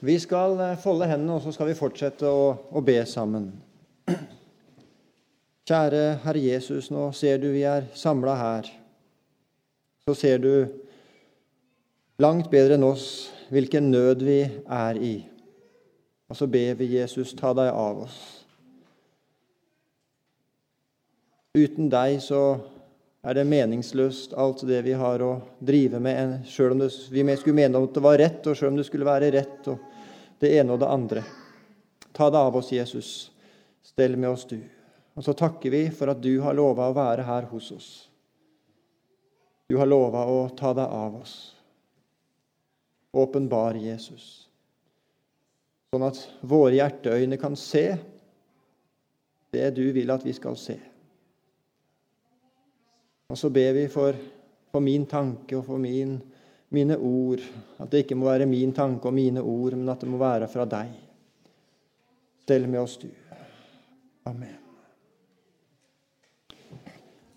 Vi skal eh, folde hendene, og så skal vi fortsette å, å be sammen. Kjære Herre Jesus, nå ser du vi er samla her. Så ser du langt bedre enn oss hvilken nød vi er i. Og så ber vi Jesus, ta deg av oss. Uten deg så er det meningsløst, alt det vi har å drive med, sjøl om det, vi skulle mene at det var rett, og sjøl om det skulle være rett, og det ene og det andre. Ta det av oss, Jesus. Stell med oss, du. Og så takker vi for at du har lova å være her hos oss. Du har lova å ta deg av oss. Åpenbar Jesus, sånn at våre hjerteøyne kan se det du vil at vi skal se. Og så ber vi for, for min tanke og for min, mine ord, at det ikke må være min tanke og mine ord, men at det må være fra deg. Stell med oss, du. Amen.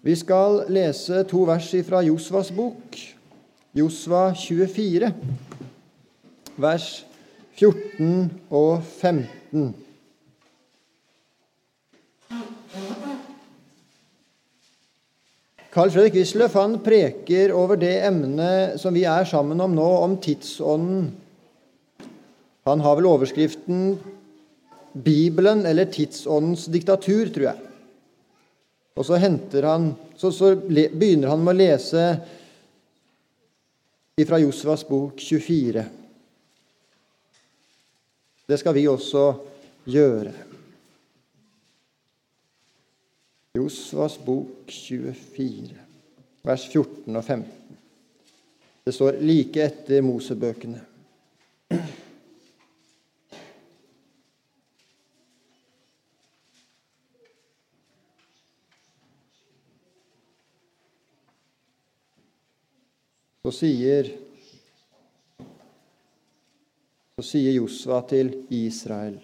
Vi skal lese to vers fra Josvas bok, Josva 24, vers 14 og 15. Carl Fredrik Wisløff han preker over det emnet som vi er sammen om nå, om tidsånden. Han har vel overskriften 'Bibelen eller tidsåndens diktatur', tror jeg. Og så, han, så, så begynner han med å lese fra Josvas bok 24. Det skal vi også gjøre. Josvas bok 24, vers 14 og 15. Det står like etter Mosebøkene. Så sier, så sier Josva til Israel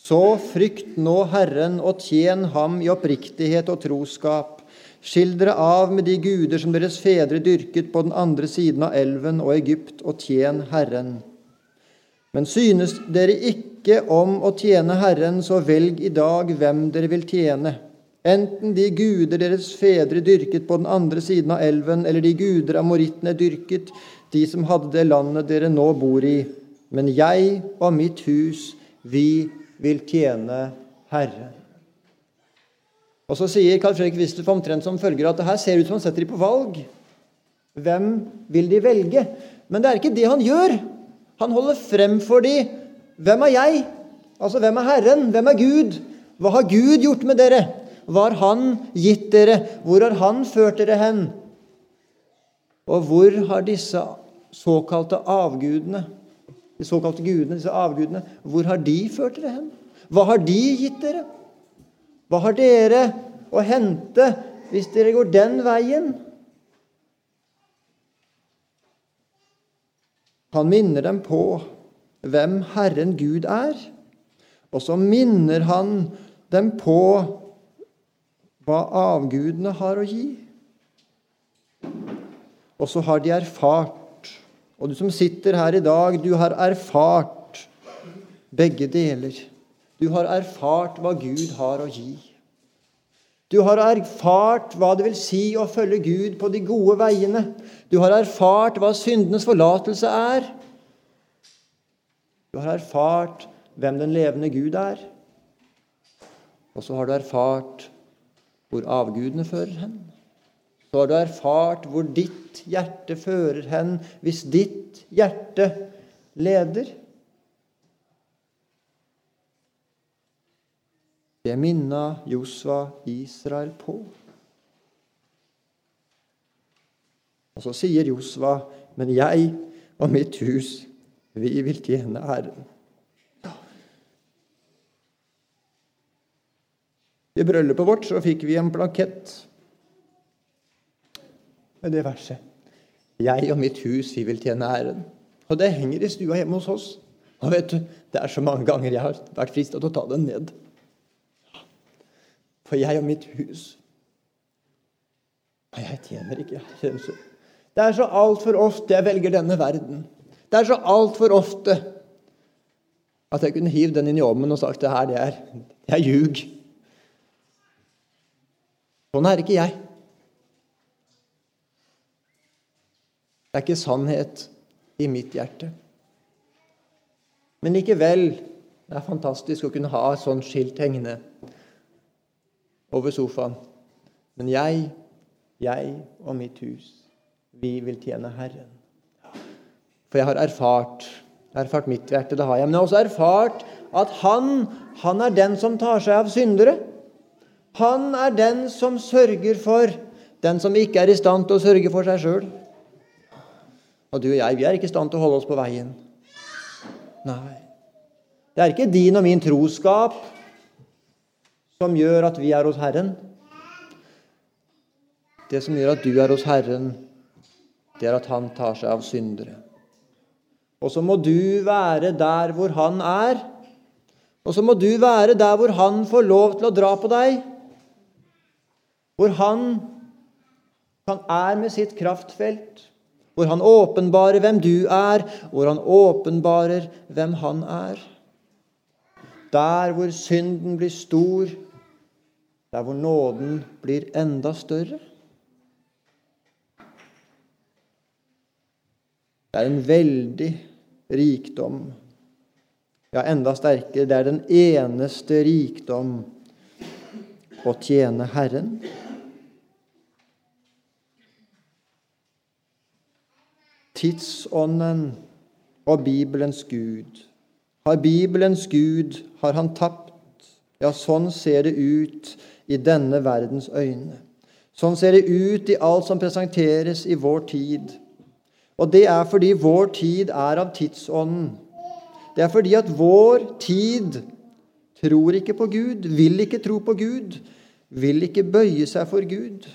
så frykt nå Herren og tjen ham i oppriktighet og troskap. Skill dere av med de guder som deres fedre dyrket på den andre siden av elven og Egypt, og tjen Herren. Men synes dere ikke om å tjene Herren, så velg i dag hvem dere vil tjene. Enten de guder deres fedre dyrket på den andre siden av elven, eller de guder amorittene dyrket, de som hadde det landet dere nå bor i. Men jeg og mitt hus, vi vil tjene Herren. Og Så sier Carl Fredrik Wisløff omtrent som følger at det her ser ut som han setter dem på valg. Hvem vil de velge? Men det er ikke det han gjør. Han holder frem for dem hvem er jeg? Altså, hvem er Herren? Hvem er Gud? Hva har Gud gjort med dere? Hva har Han gitt dere? Hvor har Han ført dere hen? Og hvor har disse såkalte avgudene de såkalte gudene, disse avgudene, hvor har de ført dere hen? Hva har de gitt dere? Hva har dere å hente hvis dere går den veien? Han minner dem på hvem Herren Gud er, og så minner han dem på hva avgudene har å gi. Og så har de erfart og du som sitter her i dag, du har erfart begge deler. Du har erfart hva Gud har å gi. Du har erfart hva det vil si å følge Gud på de gode veiene. Du har erfart hva syndenes forlatelse er. Du har erfart hvem den levende Gud er. Og så har du erfart hvor avgudene fører hen så har du erfart hvor ditt hjerte fører hen hvis ditt hjerte leder. Det minna Josva Israel på. Og så sier Josva, 'Men jeg og mitt hus, vi vil tjene Herren'. I bryllupet vårt så fikk vi en plakett med det verset. Jeg og mitt hus, vi vil tjene æren. Og det henger i stua hjemme hos oss. Og vet du, Det er så mange ganger jeg har vært frista til å ta den ned. For jeg og mitt hus Nei, jeg tjener ikke Herren. Det er så altfor ofte jeg velger denne verden. Det er så altfor ofte At jeg kunne hivd den inn i ovnen og sagt det her, det er, er ljug. Sånn er ikke jeg. Det er ikke sannhet i mitt hjerte. Men likevel det er fantastisk å kunne ha et sånt skilt hengende over sofaen. Men jeg, jeg og mitt hus, vi vil tjene Herren. For jeg har erfart erfart mitt hjerte, det har jeg. Men jeg har også erfart at han, han er den som tar seg av syndere. Han er den som sørger for den som ikke er i stand til å sørge for seg sjøl. Og du og jeg, vi er ikke i stand til å holde oss på veien. Nei. Det er ikke din og min troskap som gjør at vi er hos Herren. Det som gjør at du er hos Herren, det er at Han tar seg av syndere. Og så må du være der hvor han er. Og så må du være der hvor han får lov til å dra på deg. Hvor han, han er med sitt kraftfelt. Hvor han åpenbarer hvem du er, hvor han åpenbarer hvem han er. Der hvor synden blir stor, der hvor nåden blir enda større. Det er en veldig rikdom. Ja, enda sterkere, det er den eneste rikdom å tjene Herren. Tidsånden og Bibelens Gud. Har Bibelens Gud, har han tapt? Ja, sånn ser det ut i denne verdens øyne. Sånn ser det ut i alt som presenteres i vår tid. Og det er fordi vår tid er av tidsånden. Det er fordi at vår tid tror ikke på Gud, vil ikke tro på Gud, vil ikke bøye seg for Gud.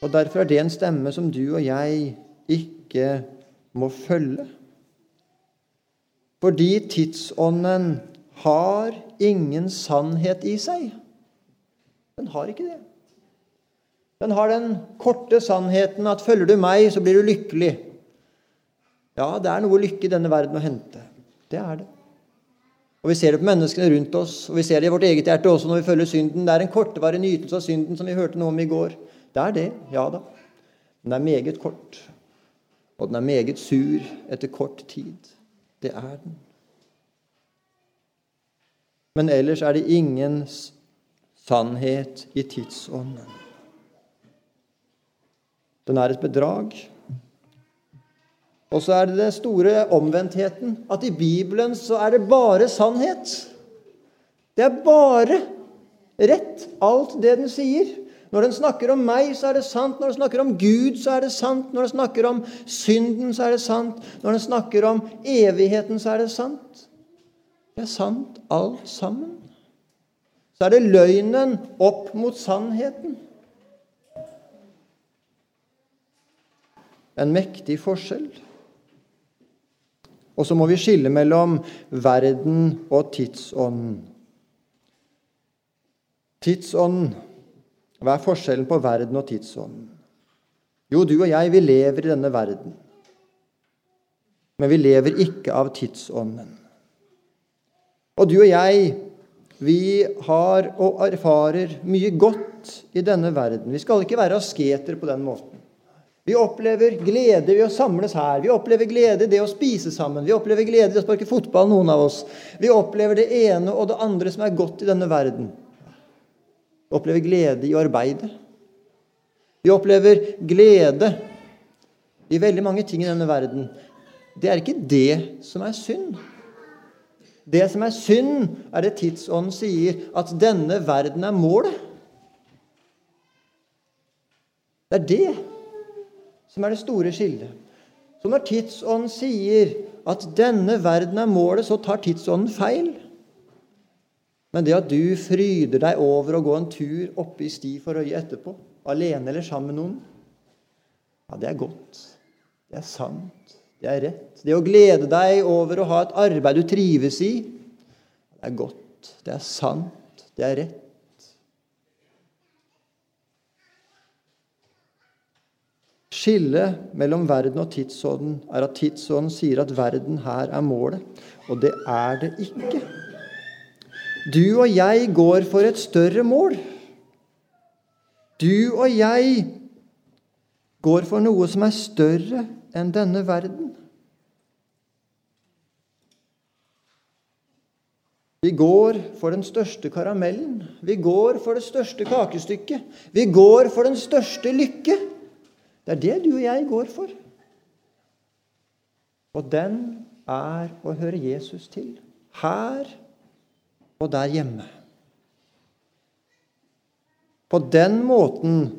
Og Derfor er det en stemme som du og jeg ikke må følge. Fordi tidsånden har ingen sannhet i seg. Den har ikke det. Den har den korte sannheten at følger du meg, så blir du lykkelig. Ja, det er noe lykke i denne verden å hente. Det er det. Og Vi ser det på menneskene rundt oss, og vi ser det i vårt eget hjerte også når vi følger synden. Det er en kortvarig nytelse av synden som vi hørte noe om i går. Det er det, ja da. Den er meget kort. Og den er meget sur etter kort tid. Det er den. Men ellers er det ingen sannhet i tidsånden. Den er et bedrag. Og så er det den store omvendtheten. At i Bibelen så er det bare sannhet. Det er bare rett, alt det den sier. Når den snakker om meg, så er det sant. Når den snakker om Gud, så er det sant. Når den snakker om synden, så er det sant. Når den snakker om evigheten, så er det sant. Det er sant, alt sammen. Så er det løgnen opp mot sannheten. en mektig forskjell. Og så må vi skille mellom verden og tidsånden. Tidsånden Hva er forskjellen på verden og tidsånden? Jo, du og jeg, vi lever i denne verden. Men vi lever ikke av tidsånden. Og du og jeg, vi har og erfarer mye godt i denne verden. Vi skal ikke være asketer på den måten. Vi opplever glede ved å samles her. Vi opplever glede i det å spise sammen. Vi opplever glede i å sparke fotball, noen av oss. Vi opplever det ene og det andre som er godt i denne verden. Vi opplever glede i arbeidet. Vi opplever glede i veldig mange ting i denne verden. Det er ikke det som er synd. Det som er synd, er det tidsånden sier, at denne verden er målet. Det er det som er det store skillet. Så når tidsånden sier at denne verden er målet, så tar tidsånden feil. Men det at du fryder deg over å gå en tur oppe i sti for øyet etterpå, alene eller sammen med noen, ja, det er godt. Det er sant. Det er rett. Det å glede deg over å ha et arbeid du trives i, det er godt. Det er sant. Det er rett. Skillet mellom verden og tidsånden er at tidsånden sier at verden her er målet, og det er det ikke. Du og jeg går for et større mål. Du og jeg går for noe som er større enn denne verden. Vi går for den største karamellen. Vi går for det største kakestykket. Vi går for den største lykke. Det er det du og jeg går for. Og den er å høre Jesus til. Her og der hjemme. På den måten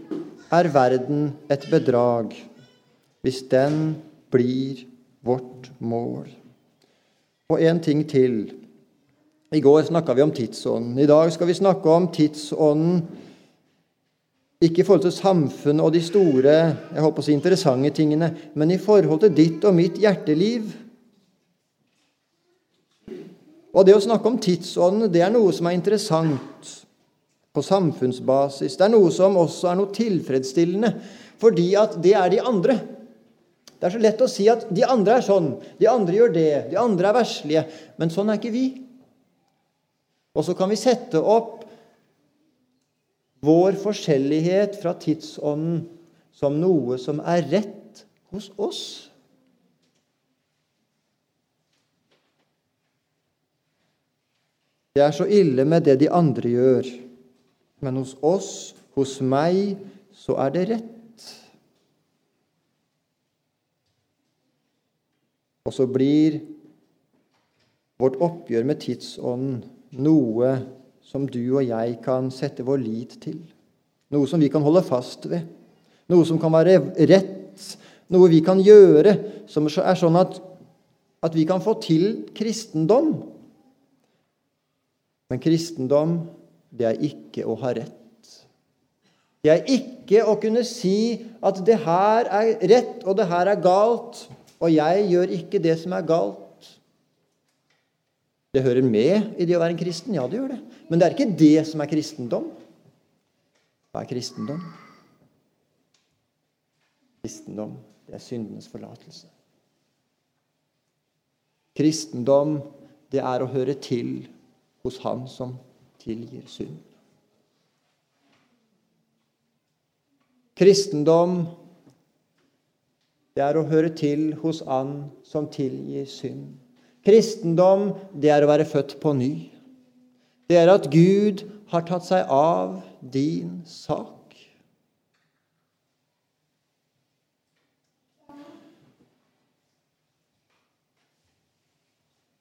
er verden et bedrag, hvis den blir vårt mål. Og en ting til. I går snakka vi om tidsånden. I dag skal vi snakke om tidsånden ikke i forhold til samfunnet og de store jeg håper å si interessante tingene, men i forhold til ditt og mitt hjerteliv. Og det å snakke om tidsånden, det er noe som er interessant på samfunnsbasis. Det er noe som også er noe tilfredsstillende, fordi at det er de andre. Det er så lett å si at de andre er sånn, de andre gjør det, de andre er verslige. Men sånn er ikke vi. Og så kan vi sette opp vår forskjellighet fra tidsånden som noe som er rett hos oss. Det er så ille med det de andre gjør, men hos oss, hos meg, så er det rett. Og så blir vårt oppgjør med tidsånden noe som du og jeg kan sette vår lit til. Noe som vi kan holde fast ved. Noe som kan være rett. Noe vi kan gjøre som er sånn at, at vi kan få til kristendom. Men kristendom, det er ikke å ha rett. Det er ikke å kunne si at det her er rett, og det her er galt, og jeg gjør ikke det som er galt. Det hører med i det å være en kristen. Ja, det gjør det. Men det er ikke det som er kristendom. Hva er kristendom? Kristendom, det er syndenes forlatelse. Kristendom, det er å høre til hos Han som tilgir synd. Kristendom, det er å høre til hos Han som tilgir synd. Kristendom, det er å være født på ny. Det er at Gud har tatt seg av din sak.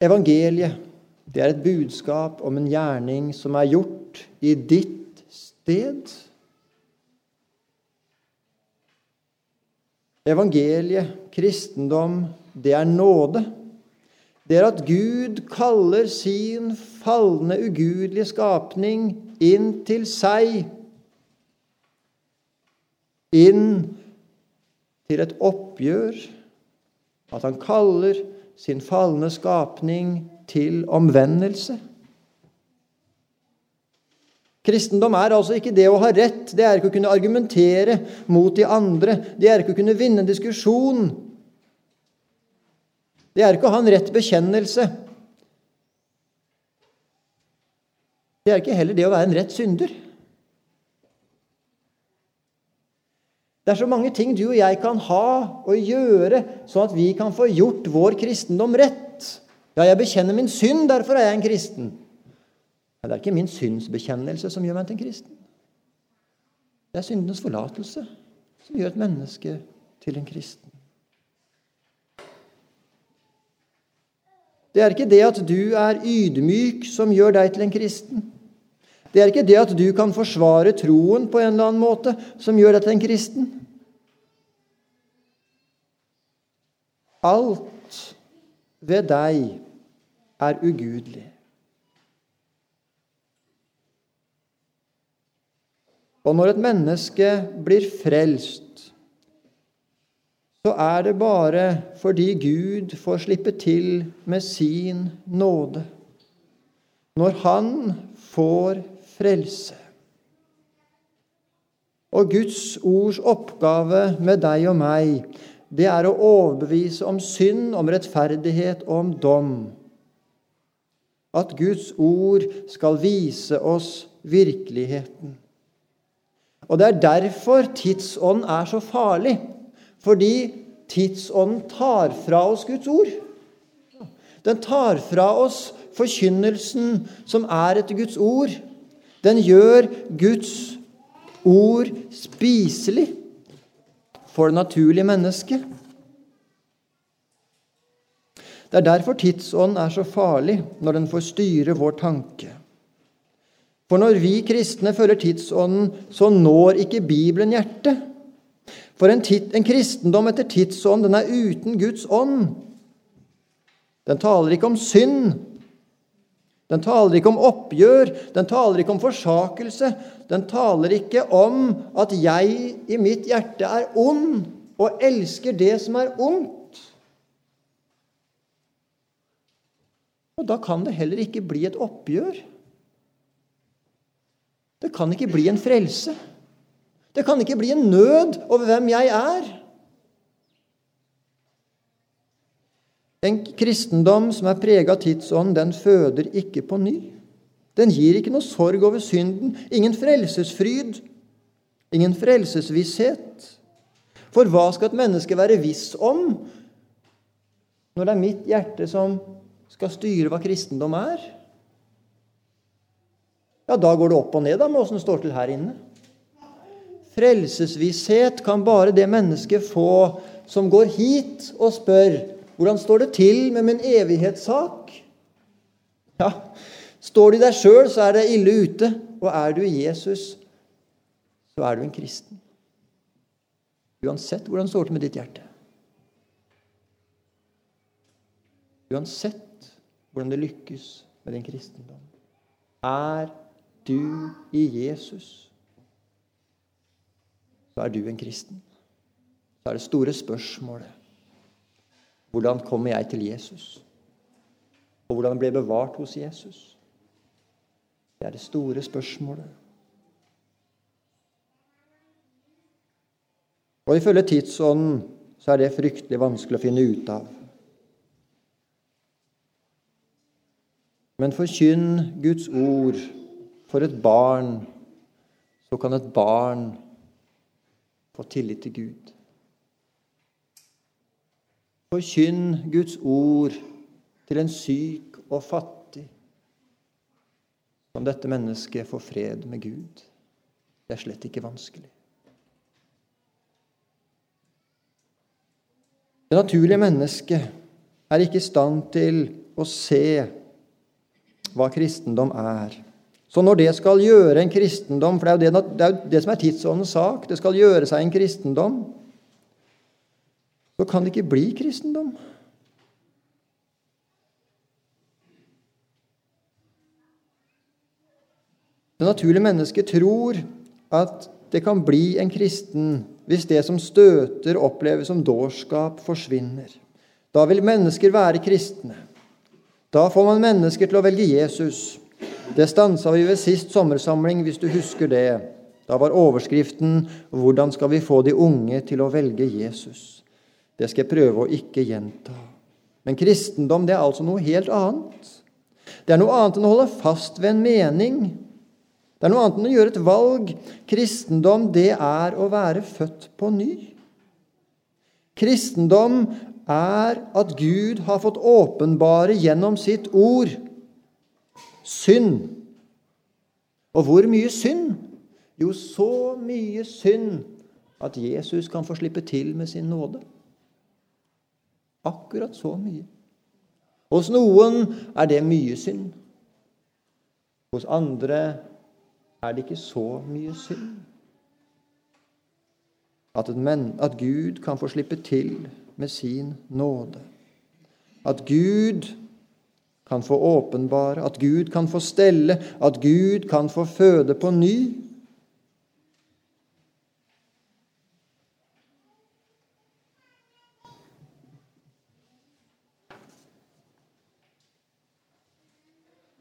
Evangeliet det er et budskap om en gjerning som er gjort i ditt sted. Evangeliet, kristendom, det er nåde det er at Gud kaller sin falne, ugudelige skapning inn til seg. Inn til et oppgjør. At han kaller sin falne skapning til omvendelse. Kristendom er altså ikke det å ha rett, det er ikke å kunne argumentere mot de andre, det er ikke å kunne vinne en diskusjon det er ikke å ha en rett bekjennelse. Det er ikke heller det å være en rett synder. Det er så mange ting du og jeg kan ha og gjøre, sånn at vi kan få gjort vår kristendom rett. Ja, jeg bekjenner min synd, derfor er jeg en kristen. Men det er ikke min synsbekjennelse som gjør meg til en kristen. Det er syndenes forlatelse som gjør et menneske til en kristen. Det er ikke det at du er ydmyk, som gjør deg til en kristen. Det er ikke det at du kan forsvare troen på en eller annen måte, som gjør deg til en kristen. Alt ved deg er ugudelig. Og når et menneske blir frelst så er det bare fordi Gud får slippe til med sin nåde. Når Han får frelse. Og Guds ords oppgave med deg og meg, det er å overbevise om synd, om rettferdighet og om dom. At Guds ord skal vise oss virkeligheten. Og det er derfor tidsånden er så farlig. Fordi tidsånden tar fra oss Guds ord. Den tar fra oss forkynnelsen som er etter Guds ord. Den gjør Guds ord spiselig for det naturlige mennesket. Det er derfor tidsånden er så farlig når den får styre vår tanke. For når vi kristne følger tidsånden, så når ikke Bibelen hjertet. For en, en kristendom etter tidsånd, den er uten Guds ånd. Den taler ikke om synd. Den taler ikke om oppgjør, den taler ikke om forsakelse. Den taler ikke om at jeg i mitt hjerte er ond og elsker det som er ondt. Og da kan det heller ikke bli et oppgjør. Det kan ikke bli en frelse. Det kan ikke bli en nød over hvem jeg er. En kristendom som er prega av tidsånd, den føder ikke på ny. Den gir ikke noe sorg over synden, ingen frelsesfryd, ingen frelsesvisshet. For hva skal et menneske være viss om når det er mitt hjerte som skal styre hva kristendom er? ja, da går det opp og ned da, med åssen det står til her inne. Frelsesvisshet kan bare det mennesket få som går hit og spør hvordan står det til med min evighetssak. Ja, Står du deg sjøl, så er det ille ute. Og er du Jesus, så er du en kristen. Uansett hvordan står til med ditt hjerte. Uansett hvordan det lykkes med din kristendom. Er du i Jesus, så er du en kristen. Så er det store spørsmålet hvordan kommer jeg til Jesus? Og hvordan ble jeg bevart hos Jesus? Det er det store spørsmålet. Og ifølge tidsånden så er det fryktelig vanskelig å finne ut av. Men forkynn Guds ord for et barn så kan et barn få tillit til Gud. Forkynn Guds ord til en syk og fattig. Om dette mennesket får fred med Gud? Det er slett ikke vanskelig. Det naturlige mennesket er ikke i stand til å se hva kristendom er. Så når det skal gjøre en kristendom For det er jo det, det, er jo det som er tidsåndens sak. Det skal gjøre seg en kristendom. Så kan det ikke bli kristendom. Det naturlige mennesket tror at det kan bli en kristen hvis det som støter, oppleves som dårskap, forsvinner. Da vil mennesker være kristne. Da får man mennesker til å velge Jesus. Det stansa vi ved sist sommersamling, hvis du husker det. Da var overskriften 'Hvordan skal vi få de unge til å velge Jesus?' Det skal jeg prøve å ikke gjenta. Men kristendom det er altså noe helt annet. Det er noe annet enn å holde fast ved en mening. Det er noe annet enn å gjøre et valg. Kristendom, det er å være født på ny. Kristendom er at Gud har fått åpenbare gjennom sitt ord synd. Og hvor mye synd? Jo, så mye synd at Jesus kan få slippe til med sin nåde. Akkurat så mye. Hos noen er det mye synd. Hos andre er det ikke så mye synd. At, men, at Gud kan få slippe til med sin nåde. At Gud kan få åpenbare, at Gud kan få stelle, at Gud kan få føde på ny.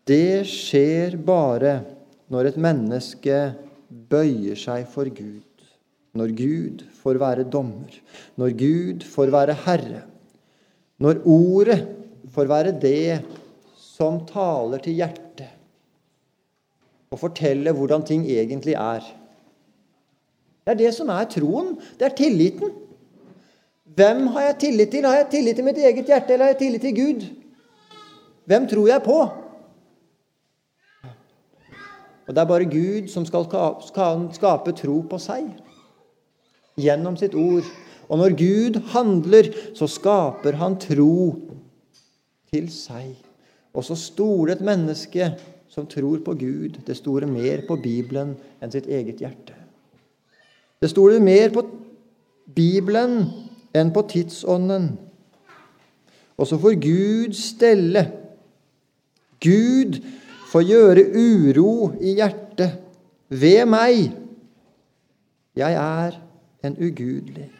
Det skjer bare når et menneske bøyer seg for Gud. når Gud får være dommer, når Gud får være herre, når ordet får være det som taler til hjertet og forteller hvordan ting egentlig er. Det er det som er troen. Det er tilliten. Hvem har jeg tillit til? Har jeg tillit til mitt eget hjerte, eller har jeg tillit til Gud? Hvem tror jeg på? Og Det er bare Gud som skal skape tro på seg gjennom sitt ord. Og når Gud handler, så skaper han tro til seg. Og så stoler et menneske som tror på Gud, det stoler mer på Bibelen enn sitt eget hjerte. Det stoler mer på Bibelen enn på tidsånden. Og så får Gud stelle. Gud får gjøre uro i hjertet ved meg. Jeg er en ugudelig.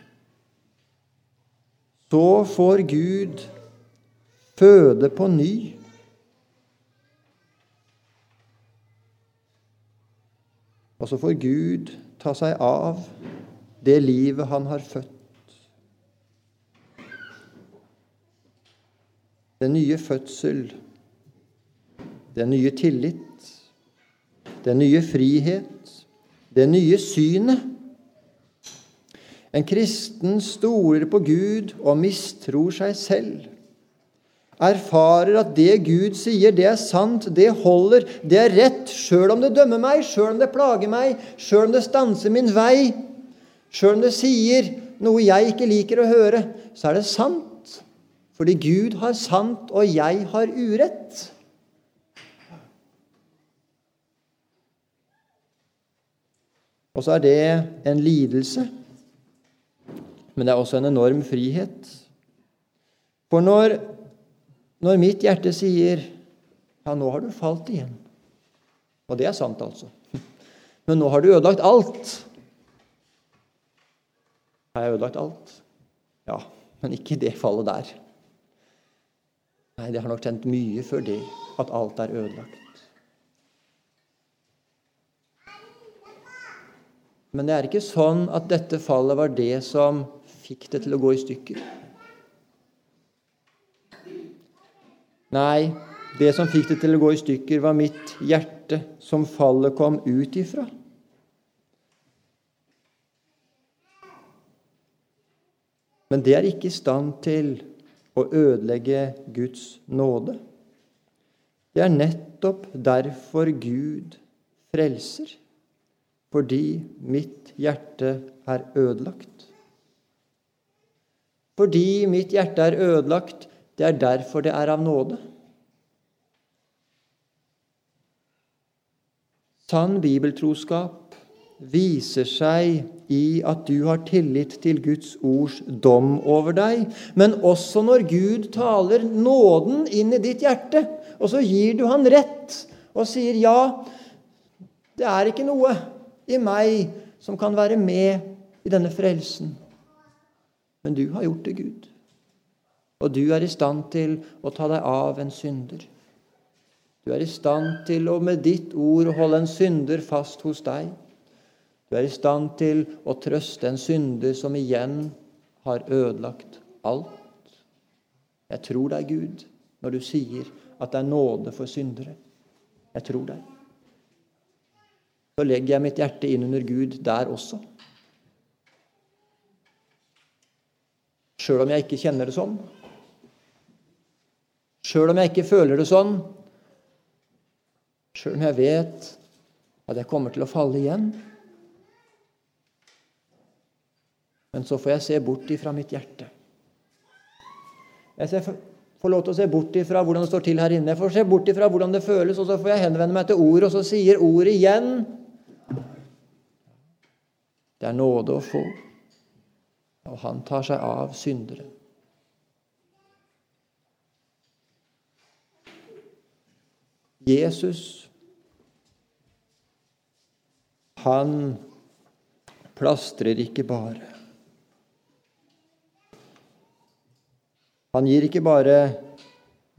Så får Gud føde på ny. Og så får Gud ta seg av det livet han har født. Den nye fødsel, den nye tillit, den nye frihet, det nye synet. En kristen stoler på Gud og mistror seg selv erfarer at det Gud sier, det er sant, det holder, det er rett, sjøl om det dømmer meg, sjøl om det plager meg, sjøl om det stanser min vei, sjøl om det sier noe jeg ikke liker å høre, så er det sant. Fordi Gud har sant, og jeg har urett. Og så er det en lidelse, men det er også en enorm frihet. For når når mitt hjerte sier ja, nå har du falt igjen. Og det er sant, altså. Men nå har du ødelagt alt. Har jeg ødelagt alt? Ja, men ikke det fallet der. Nei, det har nok kjent mye før det, at alt er ødelagt. Men det er ikke sånn at dette fallet var det som fikk det til å gå i stykker. Nei, det som fikk det til å gå i stykker, var mitt hjerte, som fallet kom ut ifra. Men det er ikke i stand til å ødelegge Guds nåde. Det er nettopp derfor Gud frelser, fordi mitt hjerte er ødelagt. Fordi mitt hjerte er ødelagt, det er derfor det er av nåde. Sann bibeltroskap viser seg i at du har tillit til Guds ords dom over deg, men også når Gud taler nåden inn i ditt hjerte, og så gir du han rett og sier ja, det er ikke noe i meg som kan være med i denne frelsen, men du har gjort det, Gud. Og du er i stand til å ta deg av en synder. Du er i stand til å med ditt ord holde en synder fast hos deg. Du er i stand til å trøste en synder som igjen har ødelagt alt. Jeg tror deg, Gud, når du sier at det er nåde for syndere. Jeg tror deg. Så legger jeg mitt hjerte inn under Gud der også. Sjøl om jeg ikke kjenner det sånn. Sjøl om jeg ikke føler det sånn, sjøl om jeg vet at jeg kommer til å falle igjen. Men så får jeg se bort ifra mitt hjerte. Jeg får lov til å se bort ifra hvordan det står til her inne. Jeg får se bort ifra hvordan det føles, og så får jeg henvende meg til ordet, og så sier ordet igjen Det er nåde å få, og han tar seg av syndere. Jesus, han plastrer ikke bare. Han gir ikke bare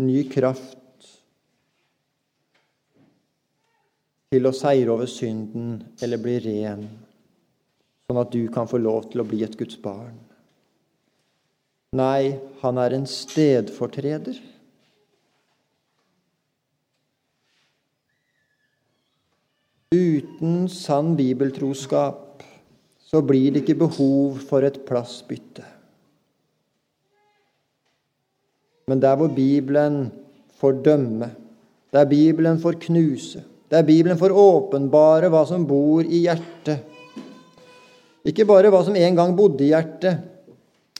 ny kraft til å seire over synden eller bli ren, sånn at du kan få lov til å bli et Guds barn. Nei, han er en stedfortreder. Uten sann bibeltroskap så blir det ikke behov for et plassbytte. Men der hvor Bibelen får dømme, der Bibelen får knuse, der Bibelen får åpenbare hva som bor i hjertet Ikke bare hva som en gang bodde i hjertet,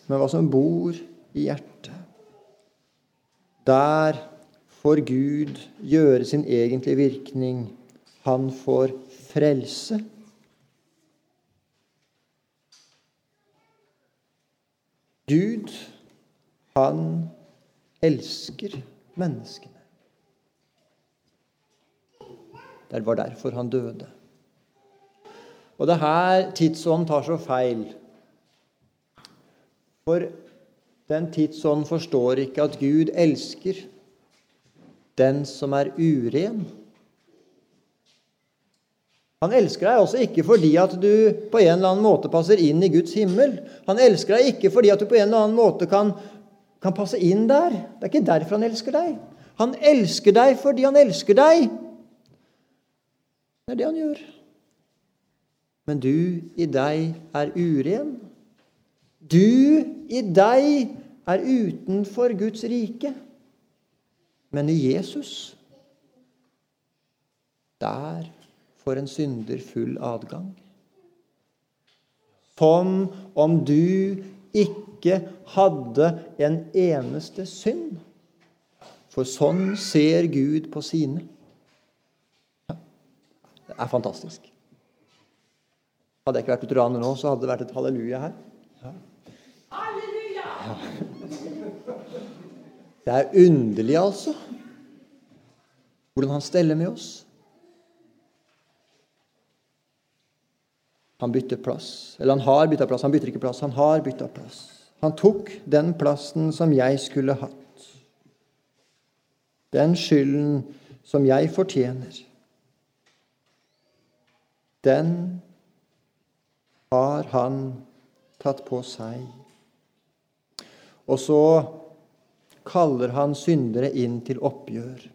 men hva som bor i hjertet. Der får Gud gjøre sin egentlige virkning. Han får frelse. Gud, han elsker menneskene. Det var derfor han døde. Og det er her tidsånden tar så feil. For den tidsånden forstår ikke at Gud elsker den som er uren. Han elsker deg også ikke fordi at du på en eller annen måte passer inn i Guds himmel. Han elsker deg ikke fordi at du på en eller annen måte kan, kan passe inn der. Det er ikke derfor han elsker deg. Han elsker deg fordi han elsker deg. Det er det han gjør. Men du i deg er uren. Du i deg er utenfor Guds rike. Men i Jesus, der får en synder full adgang. Som om du ikke hadde en eneste synd. For sånn ser Gud på sine. Det er fantastisk. Hadde jeg ikke vært lutheraner nå, så hadde det vært et halleluja her. Ja. Ja. Det er underlig, altså, hvordan han steller med oss. Han bytter plass. Eller han har bytta plass. Han bytter ikke plass, han har bytta plass. Han tok den plassen som jeg skulle hatt. Den skylden som jeg fortjener den har han tatt på seg. Og så kaller han syndere inn til oppgjør.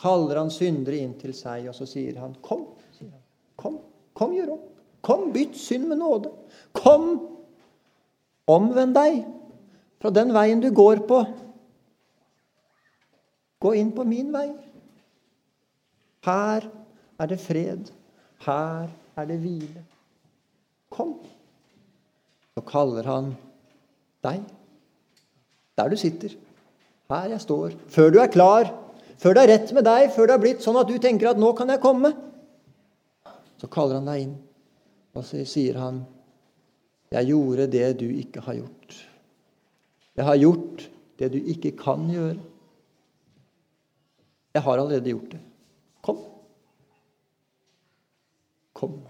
Kaller han syndere inn til seg, og så sier han, 'Kom, sier han. kom, kom, gjør opp. Kom, bytt synd med nåde. Kom, omvend deg fra den veien du går på. Gå inn på min vei. Her er det fred. Her er det hvile. Kom. Så kaller han deg der du sitter, her jeg står. Før du er klar, før det er rett med deg, før det er blitt sånn at du tenker at 'nå kan jeg komme', så kaller han deg inn, og så sier han 'Jeg gjorde det du ikke har gjort'. Jeg har gjort det du ikke kan gjøre. Jeg har allerede gjort det. Kom. Kom.